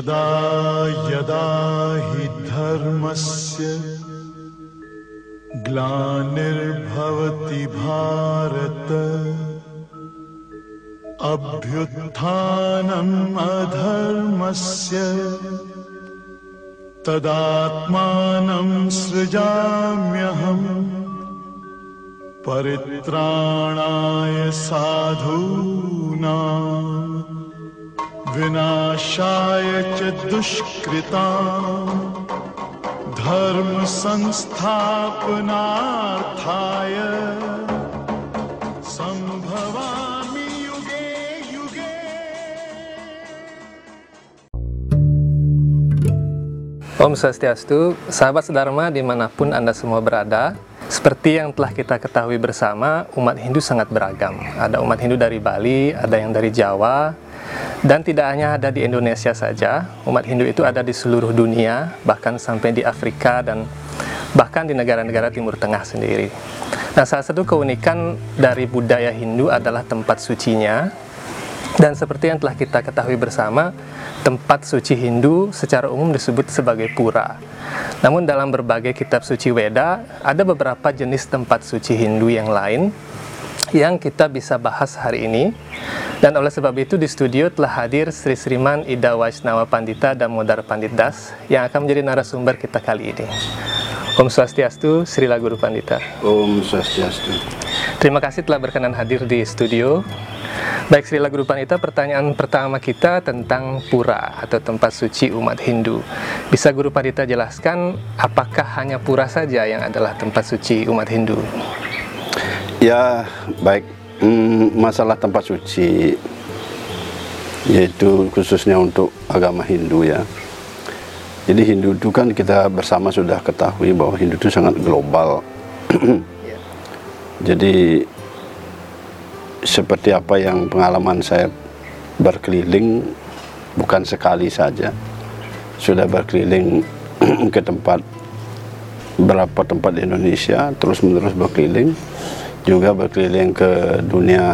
यदा यदा हि धर्मस्य ग्लानिर्भवति भारत अभ्युत्थानम् अधर्मस्य तदात्मानं सृजाम्यहम् परित्राणाय साधूनाम् विनाशाय च दुष्कृता धर्म संस्थापनार्थाय संभवामि युगे युगे Om Swastiastu, sahabat Sedharma dimanapun Anda semua berada, seperti yang telah kita ketahui bersama, umat Hindu sangat beragam. Ada umat Hindu dari Bali, ada yang dari Jawa, dan tidak hanya ada di Indonesia saja, umat Hindu itu ada di seluruh dunia, bahkan sampai di Afrika dan bahkan di negara-negara Timur Tengah sendiri. Nah, salah satu keunikan dari budaya Hindu adalah tempat sucinya, dan seperti yang telah kita ketahui bersama, tempat suci Hindu secara umum disebut sebagai pura. Namun dalam berbagai kitab suci Weda, ada beberapa jenis tempat suci Hindu yang lain yang kita bisa bahas hari ini. Dan oleh sebab itu di studio telah hadir Sri Sriman Ida Waisnawa Pandita dan Modar Pandit Das yang akan menjadi narasumber kita kali ini. Om Swastiastu, Sri Guru Pandita. Om Swastiastu. Terima kasih telah berkenan hadir di studio. Baik Sri Guru Panita, pertanyaan pertama kita tentang pura atau tempat suci umat Hindu. Bisa Guru Panita jelaskan apakah hanya pura saja yang adalah tempat suci umat Hindu? Ya, baik. Hmm, masalah tempat suci yaitu khususnya untuk agama Hindu ya. Jadi Hindu itu kan kita bersama sudah ketahui bahwa Hindu itu sangat global. Jadi seperti apa yang pengalaman saya berkeliling bukan sekali saja sudah berkeliling ke tempat berapa tempat di Indonesia terus menerus berkeliling juga berkeliling ke dunia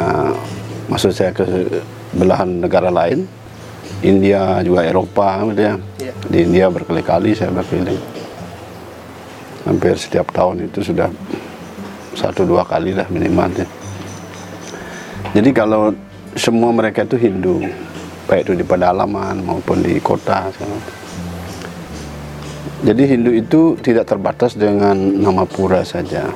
maksud saya ke belahan negara lain India juga Eropa gitu ya Iya. di India berkali-kali saya berkeliling hampir setiap tahun itu sudah satu dua kali lah minimal ya. Jadi kalau semua mereka itu Hindu, baik itu di pedalaman maupun di kota. Jadi Hindu itu tidak terbatas dengan nama pura saja.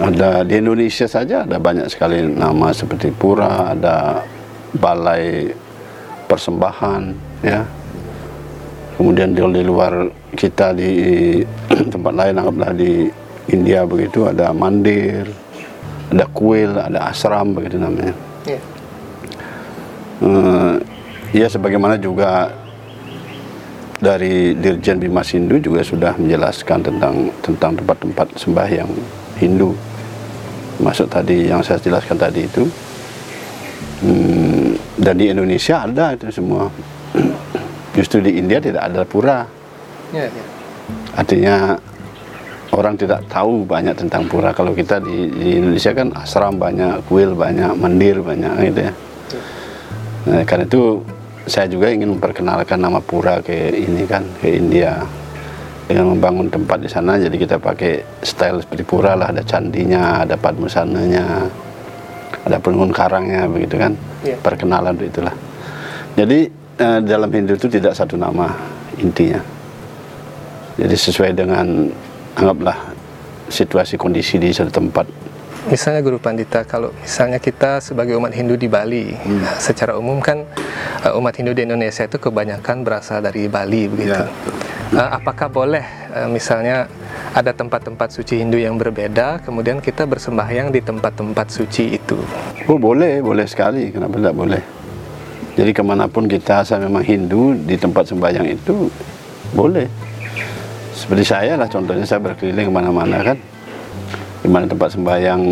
Ada di Indonesia saja ada banyak sekali nama seperti pura, ada balai persembahan, ya. Kemudian di, di luar kita di tempat lain, anggaplah di India begitu ada mandir, ada kuil, ada asram begitu namanya. Eh, ya sebagaimana juga dari Dirjen Bimas Hindu juga sudah menjelaskan tentang tentang tempat-tempat sembahyang Hindu. Masuk tadi yang saya jelaskan tadi itu. Hmm, dan di Indonesia ada itu semua. Justru di India tidak ada pura. Artinya orang tidak tahu banyak tentang pura. Kalau kita di, di Indonesia kan asram banyak, kuil banyak, mandir banyak gitu ya. Nah, karena itu saya juga ingin memperkenalkan nama pura ke ini kan ke India dengan membangun tempat di sana jadi kita pakai style seperti pura lah. Ada candinya ada padmusananya ada penghuni karangnya begitu kan? Iya. perkenalan itulah. Jadi eh, dalam Hindu itu tidak satu nama intinya. Jadi sesuai dengan anggaplah situasi kondisi di satu tempat. Misalnya Guru Pandita, kalau misalnya kita sebagai umat Hindu di Bali, nah, secara umum kan uh, umat Hindu di Indonesia itu kebanyakan berasal dari Bali begitu. Ya, Uh, apakah boleh uh, misalnya ada tempat-tempat suci Hindu yang berbeda, kemudian kita bersembahyang di tempat-tempat suci itu? Oh boleh, boleh sekali. Kenapa tidak boleh? Jadi ke mana pun kita asal memang Hindu di tempat sembahyang itu boleh. Seperti saya lah contohnya saya berkeliling ke mana-mana kan. Di mana tempat sembahyang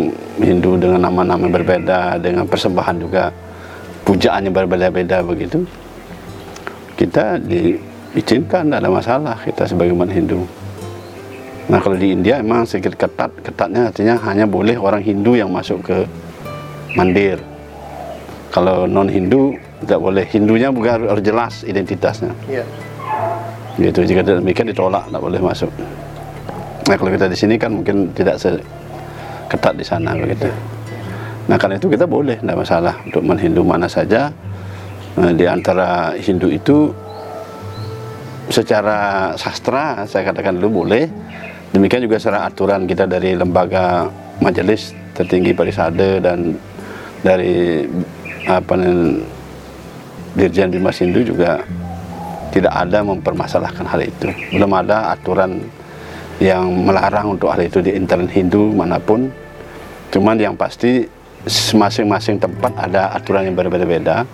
Hindu dengan nama-nama berbeda, dengan persembahan juga pujaannya berbeda-beda begitu. Kita diizinkan, tidak ada masalah kita sebagai umat Hindu. Nah kalau di India emang sedikit ketat, ketatnya artinya hanya boleh orang Hindu yang masuk ke mandir. Kalau non Hindu tidak boleh. Hindunya bukan harus, jelas identitasnya. Iya. Gitu. Jika demikian ditolak, tidak boleh masuk. Nah kalau kita di sini kan mungkin tidak seketat di sana begitu. Nah karena itu kita boleh, tidak masalah untuk menhindu mana saja. Nah, di antara Hindu itu secara sastra saya katakan dulu boleh. Demikian juga secara aturan kita dari lembaga majelis tertinggi Parisade dan dari apa Dirjen Bimas Hindu juga tidak ada mempermasalahkan hal itu. Belum ada aturan yang melarang untuk hal itu di internet Hindu mana pun. Cuman yang pasti masing-masing tempat ada aturan yang berbeda-beda.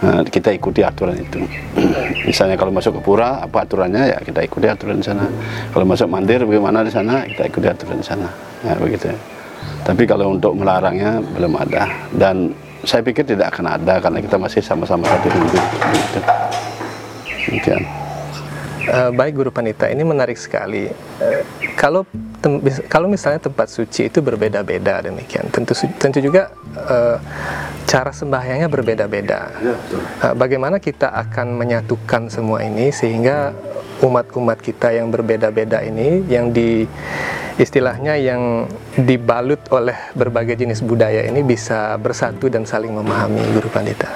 Nah, kita ikuti aturan itu. Misalnya kalau masuk ke pura, apa aturannya ya kita ikuti aturan di sana. Kalau masuk mandir, bagaimana di sana, kita ikuti aturan di sana. Ya, begitu. Tapi kalau untuk melarangnya belum ada. Dan saya pikir tidak akan ada karena kita masih sama-sama satu Hindu. Begitu. Demikian. Eh, baik Guru Panita, ini menarik sekali. Eh, kalau tem- kalau misalnya tempat suci itu berbeda-beda demikian, tentu tentu juga eh, cara sembahyangnya berbeda-beda. Eh, bagaimana kita akan menyatukan semua ini sehingga umat-umat kita yang berbeda-beda ini, yang di istilahnya yang dibalut oleh berbagai jenis budaya ini bisa bersatu dan saling memahami Guru Pandita.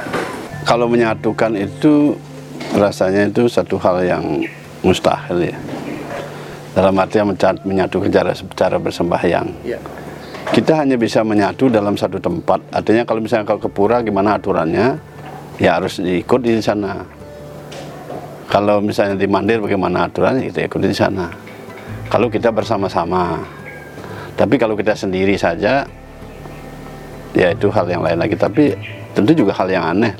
Kalau menyatukan itu rasanya itu satu hal yang mustahil ya. Dalam artian menca- menyatukan cara, cara bersembahyang. Ya. Kita hanya bisa menyatu dalam satu tempat. Artinya kalau misalnya kalau ke pura gimana aturannya, ya harus diikut di sana. Kalau misalnya di mandir bagaimana aturannya, kita ikut di sana. Kalau kita bersama-sama. Tapi kalau kita sendiri saja, ya itu hal yang lain lagi. Tapi tentu juga hal yang aneh.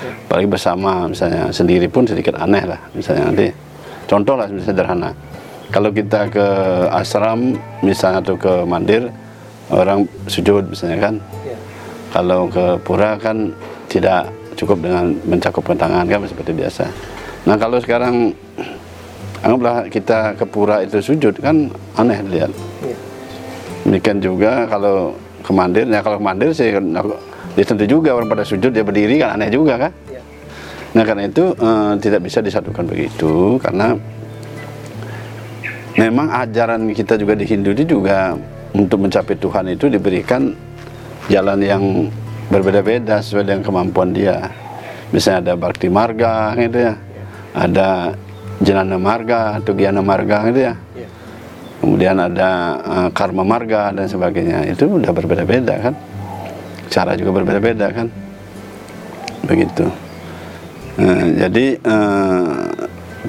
Apalagi bersama, misalnya sendiri pun sedikit aneh lah. Misalnya nanti, contoh lah misalnya sederhana. Kalau kita ke ashram, misalnya atau ke mandir, orang sujud misalnya kan. Kalau ke pura kan tidak cukup dengan mencakupkan tangan kan seperti biasa. Nah kalau sekarang anggaplah kita ke pura itu sujud kan aneh dilihat. Demikian juga kalau ke mandir, ya kalau ke mandir sih ya tentu juga orang pada sujud dia berdiri kan aneh juga kan. Nah karena itu eh, tidak bisa disatukan begitu karena memang ajaran kita juga di Hindu itu juga untuk mencapai Tuhan itu diberikan jalan yang berbeda-beda sesuai dengan kemampuan dia. Misalnya ada Bhakti Marga gitu ya. Ada Janana Marga atau Gyana Marga gitu ya. Kemudian ada eh, Karma Marga dan sebagainya. Itu udah berbeda-beda kan. Cara juga berbeda-beda kan. Begitu. Eh, jadi eh,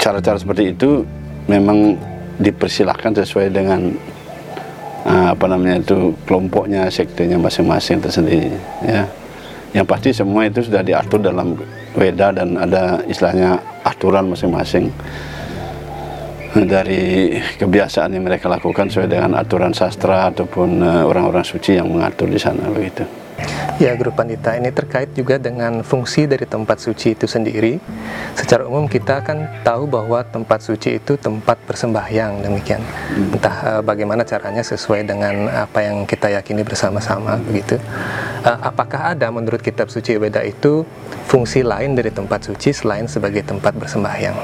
cara-cara seperti itu memang dipersilahkan sesuai dengan eh, apa namanya itu kelompoknya sektenya masing-masing tersendiri ya yang pasti semua itu sudah diatur dalam Weda dan ada istilahnya aturan masing-masing dari kebiasaan yang mereka lakukan sesuai dengan aturan sastra ataupun eh, orang-orang suci yang mengatur di sana begitu. Ya, Guru Pandita, ini terkait juga dengan fungsi dari tempat suci itu sendiri. Secara umum kita kan tahu bahwa tempat suci itu tempat bersembahyang demikian. Entah eh, bagaimana caranya sesuai dengan apa yang kita yakini bersama-sama begitu. Eh, apakah ada menurut kitab suci Weda itu fungsi lain dari tempat suci selain sebagai tempat bersembahyang?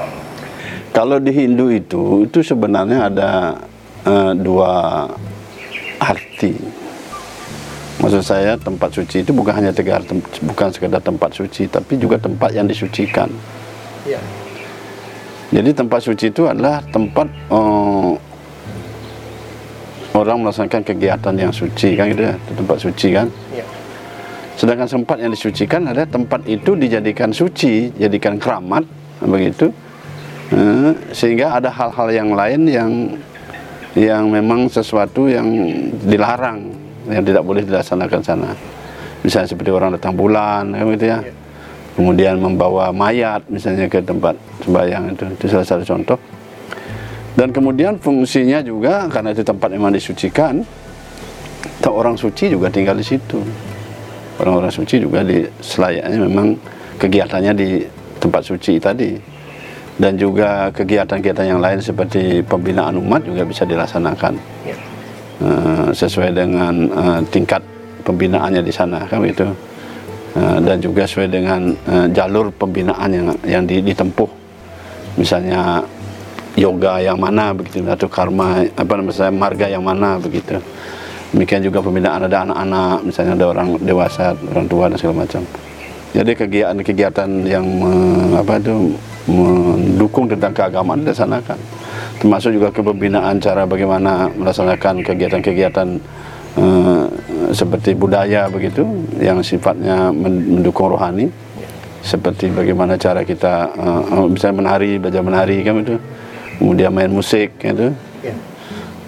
Kalau di Hindu itu itu sebenarnya ada eh, dua arti. Maksud saya tempat suci itu bukan hanya tegar, tem- bukan sekedar tempat suci, tapi juga tempat yang disucikan. Ya. Jadi tempat suci itu adalah tempat eh, orang melaksanakan kegiatan yang suci kan gitu ya, tempat suci kan. Ya. Sedangkan tempat yang disucikan adalah tempat itu dijadikan suci, jadikan keramat begitu. Eh, sehingga ada hal-hal yang lain yang yang memang sesuatu yang dilarang, yang tidak boleh dilaksanakan sana. Misalnya seperti orang datang bulan, kan gitu ya. Kemudian membawa mayat misalnya ke tempat sembahyang itu, itu salah satu contoh. Dan kemudian fungsinya juga karena itu tempat memang disucikan, tak orang suci juga tinggal di situ. Orang-orang suci juga di selayaknya memang kegiatannya di tempat suci tadi. Dan juga kegiatan-kegiatan yang lain seperti pembinaan umat juga bisa dilaksanakan Eh, sesuai dengan eh, tingkat pembinaannya di sana kan itu. Eh, dan juga sesuai dengan eh, jalur pembinaan yang yang di- ditempuh. Misalnya yoga yang mana begitu atau karma apa namanya marga yang mana begitu. Demikian juga pembinaan ada anak-anak, misalnya ada orang dewasa, orang tua dan segala macam. Jadi kegiatan-kegiatan yang me- apa itu mendukung tentang keagamaan dilaksanakan. Termasuk juga kepembinaan cara bagaimana melaksanakan kegiatan-kegiatan eh, seperti budaya begitu yang sifatnya men- mendukung rohani. Seperti bagaimana cara kita eh, misalnya menari, belajar menari kan itu. Kemudian main musik gitu Ya.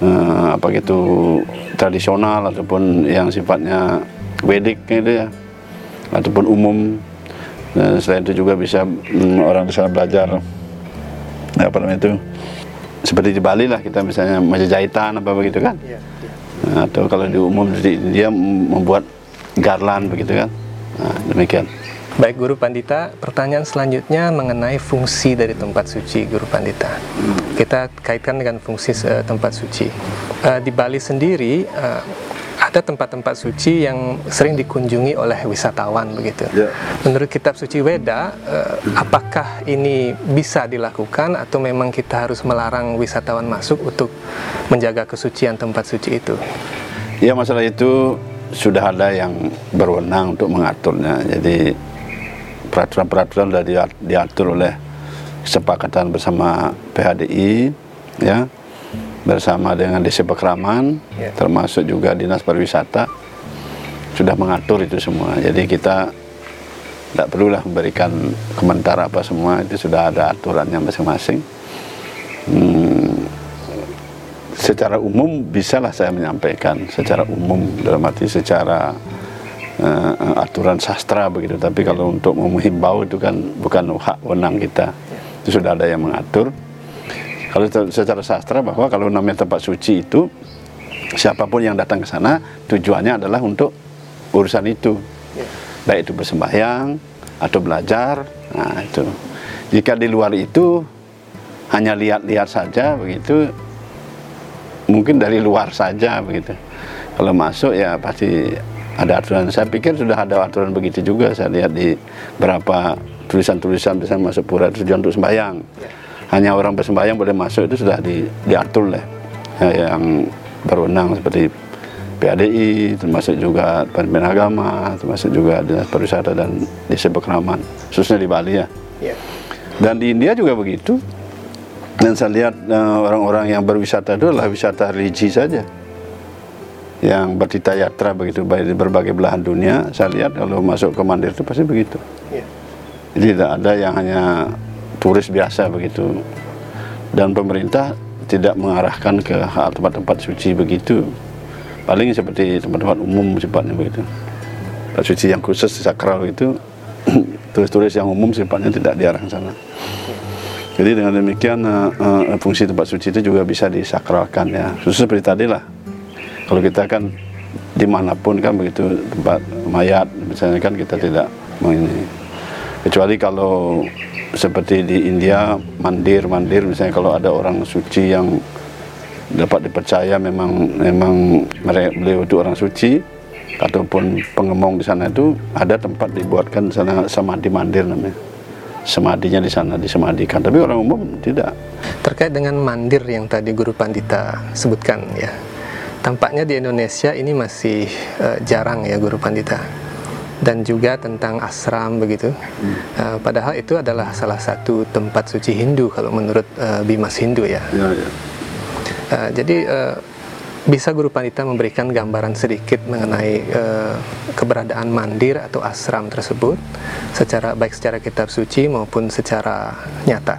eh, apa gitu tradisional ataupun yang sifatnya wedik gitu ya ataupun umum dan selain itu juga bisa mm, orang di sana belajar apa namanya itu seperti di Bali lah kita misalnya Majajahitan apa begitu kan Ya, ya. Nah, atau kalau di umum di, dia membuat garland begitu kan nah, demikian Baik Guru Pandita, pertanyaan selanjutnya mengenai fungsi dari tempat suci Guru Pandita. Kita kaitkan dengan fungsi eh, tempat suci. Eh, di Bali sendiri eh, ada tempat-tempat suci yang sering dikunjungi oleh wisatawan begitu. Ya. Menurut kitab suci Weda, eh, apakah ini bisa dilakukan atau memang kita harus melarang wisatawan masuk untuk menjaga kesucian tempat suci itu? Ya masalah itu sudah ada yang berwenang untuk mengaturnya. Jadi peraturan-peraturan sudah dia- diatur oleh kesepakatan bersama PHDI, ya, bersama dengan Desa Pekraman, Ya. termasuk juga Dinas Pariwisata sudah mengatur itu semua. Jadi kita tidak perlulah memberikan komentar apa semua itu sudah ada aturannya masing-masing. Hmm, secara umum bisalah saya menyampaikan secara umum dalam arti secara eh, aturan sastra begitu tapi kalau untuk menghimbau itu kan bukan hak wenang kita itu sudah ada yang mengatur kalau se- secara sastra bahwa kalau namanya tempat suci itu siapa pun yang datang ke sana tujuannya adalah untuk urusan itu baik itu bersembahyang atau belajar nah itu jika di luar itu hanya lihat-lihat saja begitu mungkin dari luar saja begitu. Kalau masuk ya pasti ada aturan. Saya pikir sudah ada aturan begitu juga. Saya lihat di beberapa tulisan-tulisan misalnya masuk pura tujuan untuk sembahyang. Hanya orang bersembahyang boleh masuk itu sudah di, diatur oleh ya, yang berwenang seperti PADI, termasuk juga Pemimpin Agama, termasuk juga Dinas Pariwisata dan Desa Pekraman, khususnya di Bali ya. Ya. Dan di India juga begitu. Dan saya lihat eh, orang-orang yang berwisata itu adalah wisata religi saja. Yang bertita yatra begitu baik di berbagai belahan dunia. Saya lihat kalau masuk ke Mandir itu pasti begitu. Ya. Jadi tidak ada yang hanya turis biasa begitu. Dan pemerintah tidak mengarahkan ke tempat-tempat suci begitu. Paling seperti tempat-tempat umum sifatnya begitu. Tempat suci yang khusus sakral itu turis-turis yang umum sifatnya tidak diarahkan sana. Jadi dengan demikian eh, eh, fungsi tempat suci itu juga bisa disakralkan ya. Khusus seperti tadi lah. Kalau kita kan di mana pun kan begitu tempat mayat misalnya kan kita tidak mau ini. Kecuali kalau seperti di India mandir mandir. Misalnya kalau ada orang suci yang dapat dipercaya memang memang mereka beliau itu orang suci ataupun pengemong di sana itu ada tempat dibuatkan sana samadhi mandir namanya. Semadinya di sana disemadikan. Tapi orang umum tidak. Terkait dengan mandir yang tadi Guru Pandita sebutkan ya, tampaknya di Indonesia ini masih eh, jarang ya Guru Pandita. Dan juga tentang asram begitu. Eh, padahal itu adalah salah satu tempat suci Hindu kalau menurut eh, Bimas Hindu ya. ya, ya. Eh, jadi eh, bisa Guru Pandita memberikan gambaran sedikit mengenai eh, keberadaan mandir atau asram tersebut secara baik secara kitab suci maupun secara nyata.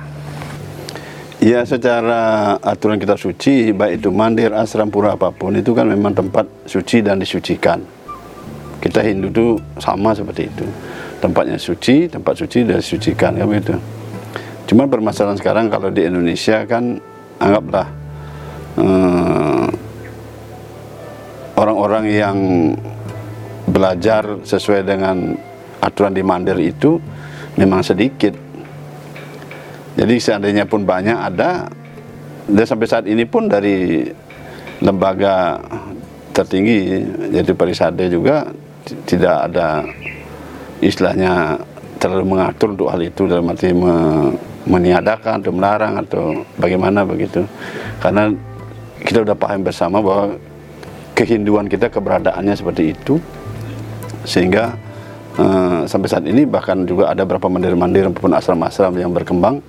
Ya secara aturan kitab suci baik itu mandir, asram, pura apa pun itu kan memang tempat suci dan disucikan. Kita Hindu itu sama seperti itu. Tempatnya suci, tempat suci dan disucikan kan begitu. Cuma permasalahan sekarang kalau di Indonesia kan anggaplah eh, orang-orang yang belajar sesuai dengan aturan di mandir itu memang sedikit. Jadi seandainya pun banyak ada, dan sampai saat ini pun dari lembaga tertinggi, yaitu Parisade juga tidak ada istilahnya terlalu mengatur untuk hal itu dalam arti me- meniadakan atau melarang atau bagaimana begitu karena kita sudah paham bersama bahwa kehinduan kita keberadaannya seperti itu sehingga eh, sampai saat ini bahkan juga ada beberapa mandir-mandir maupun asram-asram yang berkembang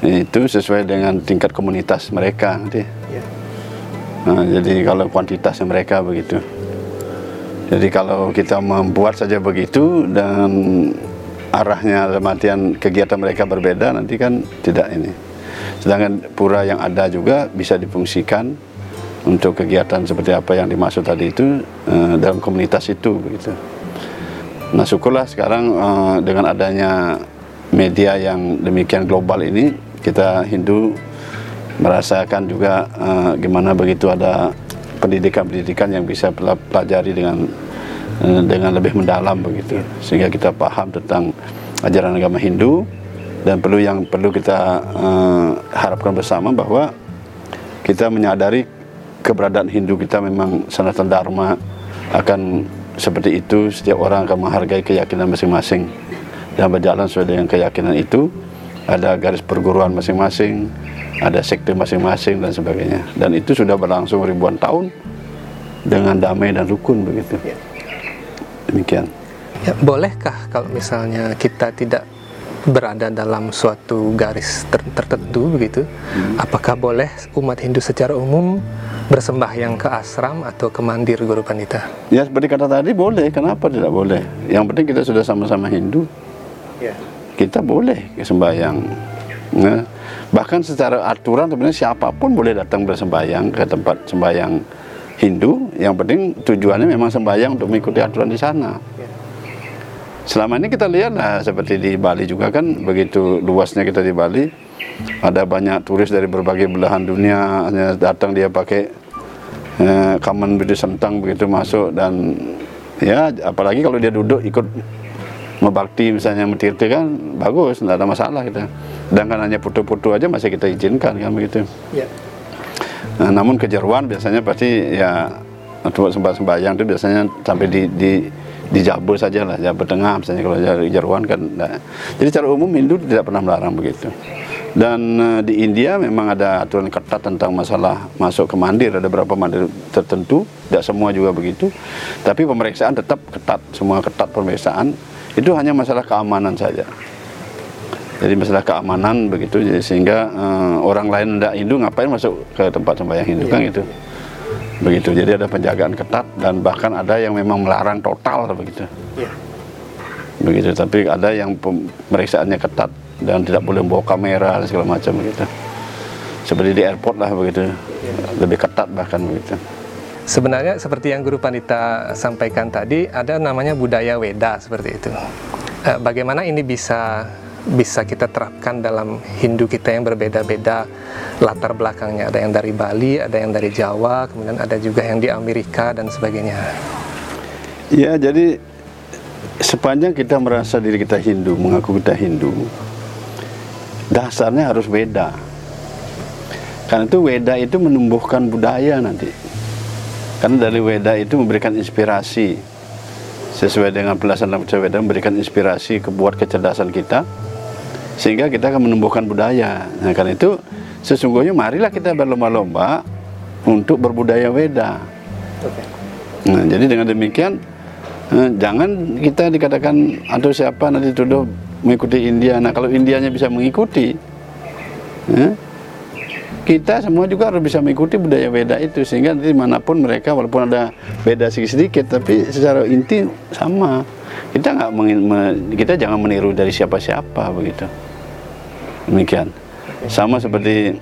itu sesuai dengan tingkat komunitas mereka nanti. Nah, jadi kalau kuantitasnya mereka begitu. Jadi kalau kita membuat saja begitu dan arahnya dalam artian kegiatan mereka berbeda nanti kan tidak ini. Sedangkan pura yang ada juga bisa difungsikan untuk kegiatan seperti apa yang dimaksud tadi itu eh, dalam komunitas itu begitu. Nah syukurlah sekarang eh, dengan adanya media yang demikian global ini kita Hindu merasakan juga eh, gimana begitu ada pendidikan-pendidikan yang bisa pela- pelajari dengan eh, dengan lebih mendalam begitu. Sehingga kita paham tentang ajaran agama Hindu dan perlu yang perlu kita eh, harapkan bersama bahwa kita menyadari keberadaan Hindu kita memang sanatan dharma akan seperti itu. Setiap orang akan menghargai keyakinan masing-masing dan berjalan sesuai dengan keyakinan itu ada garis perguruan masing-masing ada sekte masing-masing dan sebagainya. Dan itu sudah berlangsung ribuan tahun dengan damai dan rukun begitu. Demikian. Ya, bolehkah kalau misalnya kita tidak berada dalam suatu garis ter- tertentu begitu? Apakah boleh umat Hindu secara umum bersembahyang ke asram atau ke mandir Guru Pandita? ya seperti kata tadi boleh. Kenapa tidak boleh? Yang penting kita sudah sama-sama Hindu kita boleh sembahyang. Nah, bahkan secara aturan sebenarnya siapa pun boleh datang bersembahyang ke tempat sembahyang Hindu. Yang penting tujuannya memang sembahyang untuk mengikuti aturan di sana. Selama ini kita lihat lah seperti di Bali juga kan begitu luasnya kita di Bali ada banyak turis dari berbagai belahan dunia hanya datang dia pakai eh, kamen bidi sentang begitu masuk dan ya apalagi kalau dia duduk ikut membakti misalnya mentirti kan bagus tidak ada masalah kita sedangkan hanya foto-foto aja masih kita izinkan kan begitu Nah, namun kejeruan biasanya pasti ya untuk sembah sembahyang itu biasanya sampai di di di Jabul saja lah, Jabul Tengah misalnya kalau dari Jeruan kan. nah. Jadi secara umum Hindu tidak pernah melarang begitu. Dan eh, di India memang ada aturan ketat tentang masalah masuk ke mandir, ada beberapa mandir tertentu, tidak semua juga begitu. Tapi pemeriksaan tetap ketat, semua ketat pemeriksaan. Itu hanya masalah keamanan saja. Jadi masalah keamanan begitu, jadi sehingga eh, orang lain tidak Hindu ngapain masuk ke tempat sembahyang Hindu kan gitu. Begitu. Jadi ada penjagaan ketat dan bahkan ada yang memang melarang total begitu. Begitu. Tapi ada yang pemeriksaannya ketat dan tidak boleh bawa kamera dan segala macam begitu. Seperti di airport lah begitu. Lebih ketat bahkan begitu. Sebenarnya seperti yang Guru Pandita sampaikan tadi, ada namanya budaya Weda seperti itu. Eh, Bagaimana ini bisa bisa kita terapkan dalam Hindu kita yang berbeda-beda latar belakangnya. Ada yang dari Bali, ada yang dari Jawa, kemudian ada juga yang di Amerika dan sebagainya. Ya, jadi sepanjang kita merasa diri kita Hindu, mengaku kita Hindu, dasarnya harus Weda. Karena itu Weda itu menumbuhkan budaya nanti. Karena dari Weda itu memberikan inspirasi sesuai dengan pelaksanaan Weda memberikan inspirasi ke buat kecerdasan kita sehingga kita akan menumbuhkan budaya. Nah, karena itu sesungguhnya marilah kita berlomba-lomba untuk berbudaya Weda. Nah, jadi dengan demikian eh, jangan kita dikatakan atau siapa nanti tuduh mengikuti India. Nah, kalau Indianya bisa mengikuti, eh, kita semua juga harus bisa mengikuti budaya Weda itu sehingga nanti mana pun mereka walaupun ada beda sedikit tapi secara inti sama. Kita nggak kita jangan meniru dari siapa-siapa begitu. Demikian. Sama seperti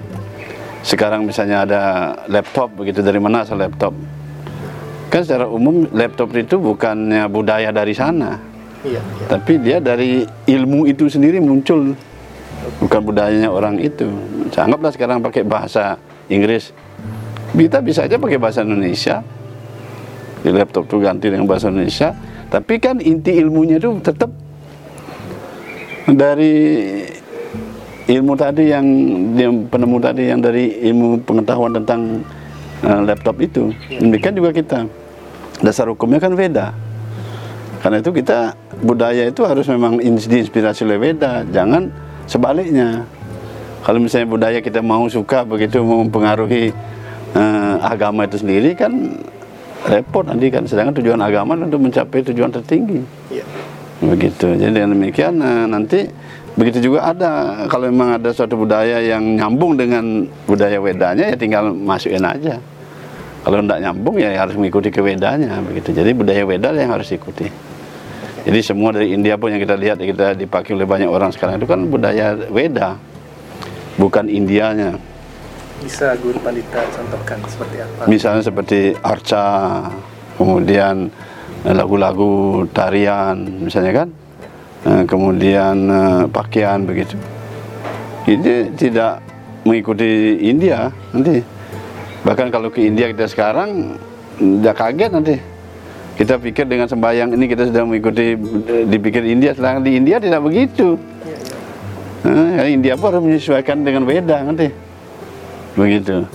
sekarang misalnya ada laptop begitu dari mana asal laptop? Kan secara umum laptop itu bukannya budaya dari sana, Iya. tapi dia dari ilmu itu sendiri muncul, bukan budayanya orang itu. Anggaplah sekarang pakai bahasa Inggris, kita bisa aja pakai bahasa Indonesia. Di laptop tuh ganti dengan bahasa Indonesia, tapi kan inti ilmunya itu tetap dari ilmu tadi yang penemu tadi yang dari ilmu pengetahuan tentang eh, laptop itu. Demikian juga kita. Dasar hukumnya kan beda. Karena itu kita budaya itu harus memang in- diinspirasi oleh Weda, jangan sebaliknya. Kalau misalnya budaya kita mau suka begitu mempengaruhi eh, agama itu sendiri kan repot nanti kan. Sedangkan tujuan agama untuk mencapai tujuan tertinggi. Iya. Begitu. Jadi dengan demikian eh, nanti begitu juga ada kalau memang ada suatu budaya yang nyambung dengan budaya Wedanya ya tinggal masukin aja. Kalau tidak nyambung ya harus mengikuti ke Wedanya begitu. Jadi budaya Weda yang harus ikuti. Jadi semua dari India pun yang kita lihat yang kita dipakai oleh banyak orang sekarang itu kan budaya Weda, bukan Indianya. Bisa Guru Pandita contohkan seperti apa? Misalnya seperti arca, kemudian eh, lagu-lagu tarian, misalnya kan, Eh, kemudian eh, pakaian begitu. Ini tidak mengikuti India nanti. Bahkan kalau ke India kita sekarang, tidak kaget nanti. Kita pikir dengan sembahyang ini kita sudah mengikuti eh, dipikir India, sedangkan di India tidak begitu. Eh, India pun harus menyesuaikan dengan Weda nanti. Begitu.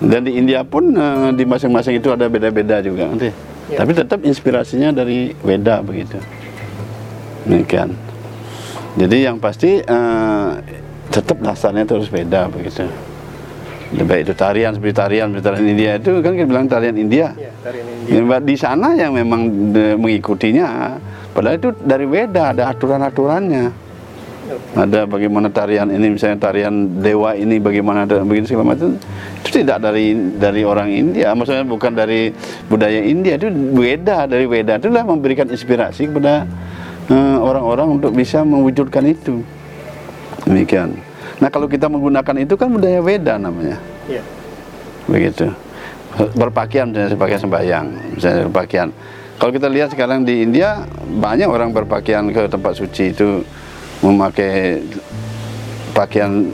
Dan di India pun eh, di masing-masing itu ada beda-beda juga nanti. Ya. Tapi tetap inspirasinya dari Weda begitu. Demikian. Jadi yang pasti eh, tetap dasarnya itu harus beda begitu. Baik itu tarian seperti tarian seperti tarian India itu kan kita bilang tarian India. Iya, tarian India. Ya, di sana yang memang de- mengikutinya, padahal itu dari Weda ada aturan-aturannya. Ada bagaimana tarian ini misalnya tarian dewa ini bagaimana dan begini segala macam itu tidak dari dari orang India, maksudnya bukan dari budaya India itu Weda dari Weda itulah memberikan inspirasi kepada eh, orang-orang untuk bisa mewujudkan itu. Demikian. Nah kalau kita menggunakan itu kan budaya Weda namanya. Iya. begitu. Berpakaian misalnya pakaian sembahyang misalnya berpakaian. Kalau kita lihat sekarang di India banyak orang berpakaian ke tempat suci itu memakai pakaian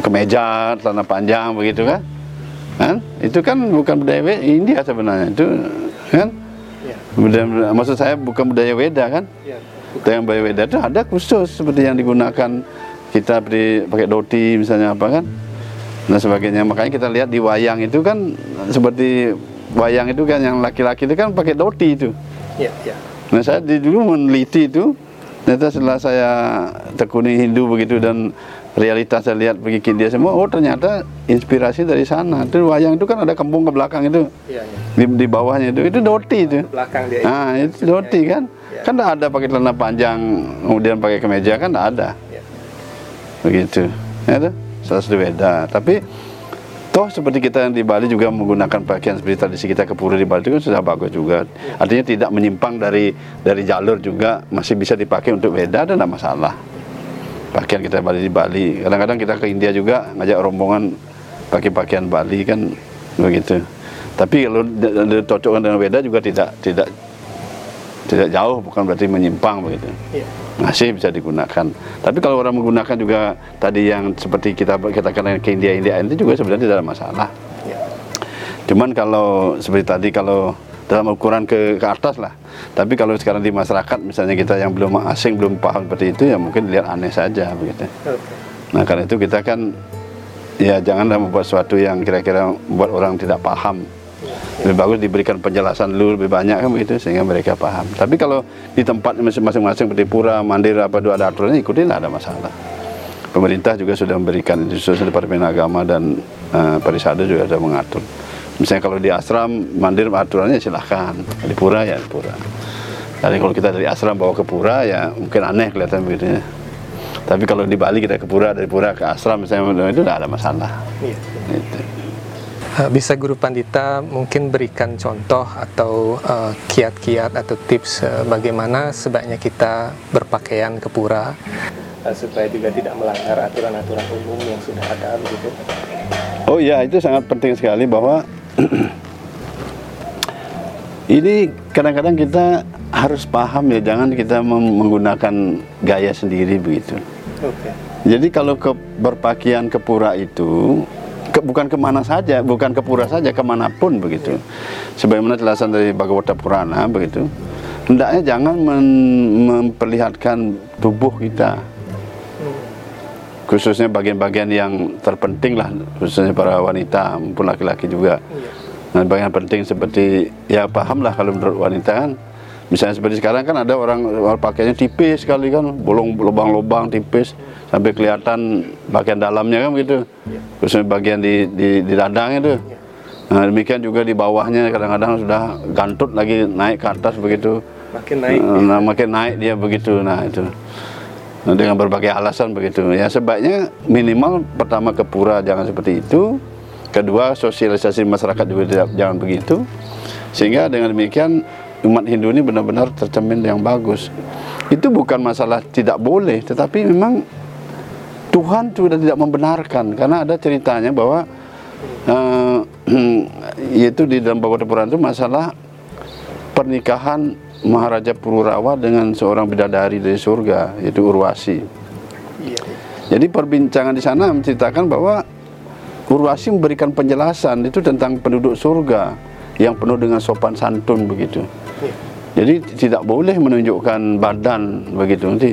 kemeja celana panjang begitu kan? Kan? Itu kan bukan budaya We- India sebenarnya itu kan? Iya. budaya, maksud saya bukan budaya Weda kan? Yang budaya Weda itu ada khusus seperti yang digunakan kita beri pakai doti misalnya apa kan dan sebagainya makanya kita lihat di wayang itu kan seperti wayang itu kan yang laki-laki itu kan pakai doti itu Iya, iya. nah saya di- dulu meneliti itu ternyata setelah saya tekuni Hindu begitu dan realitas saya lihat pergi ke India semua oh ternyata inspirasi dari sana itu wayang itu kan ada kampung ke belakang itu Iya, iya. di, di bawahnya itu itu doti itu Belakang dia. Nah, itu doti kan. Ya. Kan tidak ada pakai celana panjang, kemudian pakai kemeja kan tidak ada. Begitu. Ya tuh, salah satu beda. Tapi toh seperti kita yang di Bali juga menggunakan pakaian seperti tradisi kita ke pura di Bali itu kan sudah bagus juga. Artinya tidak menyimpang dari dari jalur juga masih bisa dipakai untuk beda dan tidak masalah. Pakaian kita Bali di Bali. Kadang-kadang kita ke India juga ngajak rombongan pakai pakaian Bali kan begitu. Tapi kalau dicocokkan dengan beda juga tidak tidak tidak jauh bukan berarti menyimpang begitu. Iya. masih bisa digunakan. Tapi kalau orang menggunakan juga tadi yang seperti kita katakan ke India India itu juga sebenarnya tidak ada masalah. Iya. cuman kalau seperti tadi kalau dalam ukuran ke, ke atas lah. Tapi kalau sekarang di masyarakat misalnya kita yang belum asing belum paham seperti itu ya mungkin lihat aneh saja begitu. Nah karena itu kita kan ya janganlah membuat sesuatu yang kira-kira membuat orang tidak paham lebih bagus diberikan penjelasan dulu lebih banyak kan begitu sehingga mereka paham. Tapi kalau di tempat masing-masing seperti pura mandir apa itu ada aturannya ikutin tidak ada masalah. Pemerintah juga sudah memberikan khususnya departemen agama dan eh, parisada juga sudah mengatur. Misalnya kalau di asram mandir aturannya silahkan. Di pura ya di pura. Jadi kalau kita dari asram bawa ke pura ya mungkin aneh kelihatan begitu ya. Tapi kalau di Bali kita ke pura dari pura ke asram misalnya itu tidak ada masalah. Iya. Gitu. Eh, Bisa Guru Pandita mungkin berikan contoh atau eh, kiat-kiat atau tips eh, bagaimana sebaiknya kita berpakaian ke pura Eh, supaya juga tidak melanggar aturan-aturan umum yang sudah ada begitu. Oh iya itu sangat penting sekali bahwa ini kadang-kadang kita harus paham ya jangan kita menggunakan gaya sendiri begitu. Oke. Jadi kalau ke berpakaian ke pura itu ke, bukan ke mana saja, bukan ke pura saja, ke mana pun begitu. Sebagaimana jelasan dari Bhagavata Purana begitu. Hendaknya jangan men- memperlihatkan tubuh kita, khususnya bagian-bagian yang terpenting lah, khususnya para wanita maupun laki-laki juga. Nah, bagian penting seperti ya pahamlah kalau menurut wanita kan Misalnya seperti sekarang kan ada orang, pakainya tipis sekali kan, bolong lubang-lubang tipis sampai kelihatan bagian dalamnya kan begitu. Khususnya bagian di di, di dadang itu. Nah, demikian juga di bawahnya kadang-kadang sudah gantut lagi naik ke atas begitu. Makin naik. Nah, makin naik dia begitu. Nah, itu. Nah, dengan berbagai alasan begitu. Ya sebaiknya minimal pertama ke pura jangan seperti itu. Kedua sosialisasi masyarakat juga tidak jangan begitu. Sehingga dengan demikian umat Hindu ini benar-benar tercermin yang bagus. Itu bukan masalah tidak boleh, tetapi memang Tuhan sudah tidak membenarkan karena ada ceritanya bahwa eh, yaitu di dalam Bhagavad Puran itu masalah pernikahan Maharaja Pururawa dengan seorang bidadari dari surga yaitu Urwasi. Jadi perbincangan di sana menceritakan bahwa Urwasi memberikan penjelasan itu tentang penduduk surga yang penuh dengan sopan santun begitu. Jadi tidak boleh menunjukkan badan begitu nanti.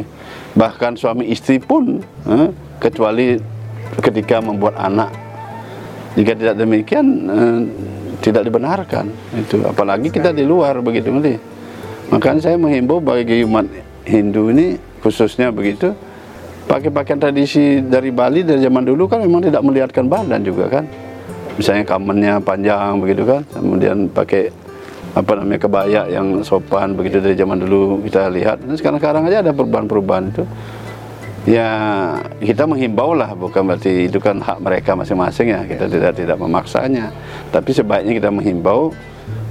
Bahkan suami istri pun eh, kecuali ketika membuat anak. Jika tidak demikian eh, tidak dibenarkan itu. Apalagi kita di luar begitu nanti. Makanya saya menghimbau bagi umat Hindu ini khususnya begitu pakai pakaian tradisi dari Bali dari zaman dulu kan memang tidak melihatkan badan juga kan. Misalnya kamennya panjang begitu kan, kemudian pakai apa namanya kebaya yang sopan begitu dari zaman dulu kita lihat. Dan sekarang-sekarang aja ada perubahan-perubahan itu. Ya kita menghimbau lah, bukan berarti itu kan hak mereka masing-masing ya. Kita tidak tidak memaksanya, tapi sebaiknya kita menghimbau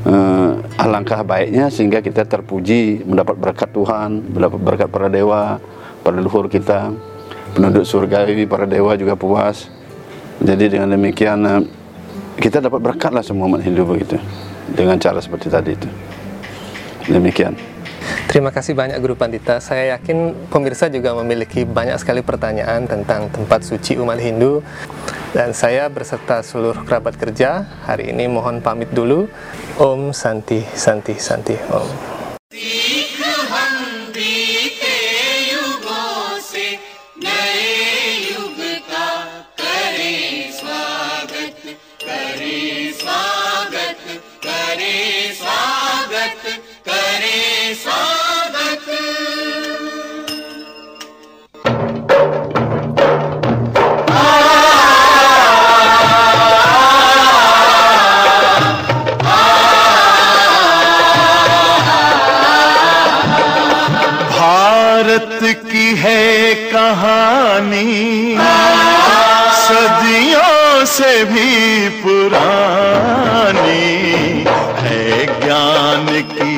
eh, alangkah baiknya sehingga kita terpuji mendapat berkat Tuhan, mendapat berkat para dewa, para leluhur kita, penduduk surgawi, para dewa juga puas. Jadi dengan demikian eh, kita dapat berkat lah semua umat Hindu begitu dengan cara seperti tadi itu. Demikian. Terima kasih banyak Guru Pandita. Saya yakin pemirsa juga memiliki banyak sekali pertanyaan tentang tempat suci umat Hindu. Dan saya berserta seluruh kerabat kerja hari ini mohon pamit dulu. Om Santi Santi Santi Om. से भी पुरानी है ज्ञान की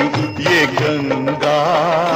ये गंगा।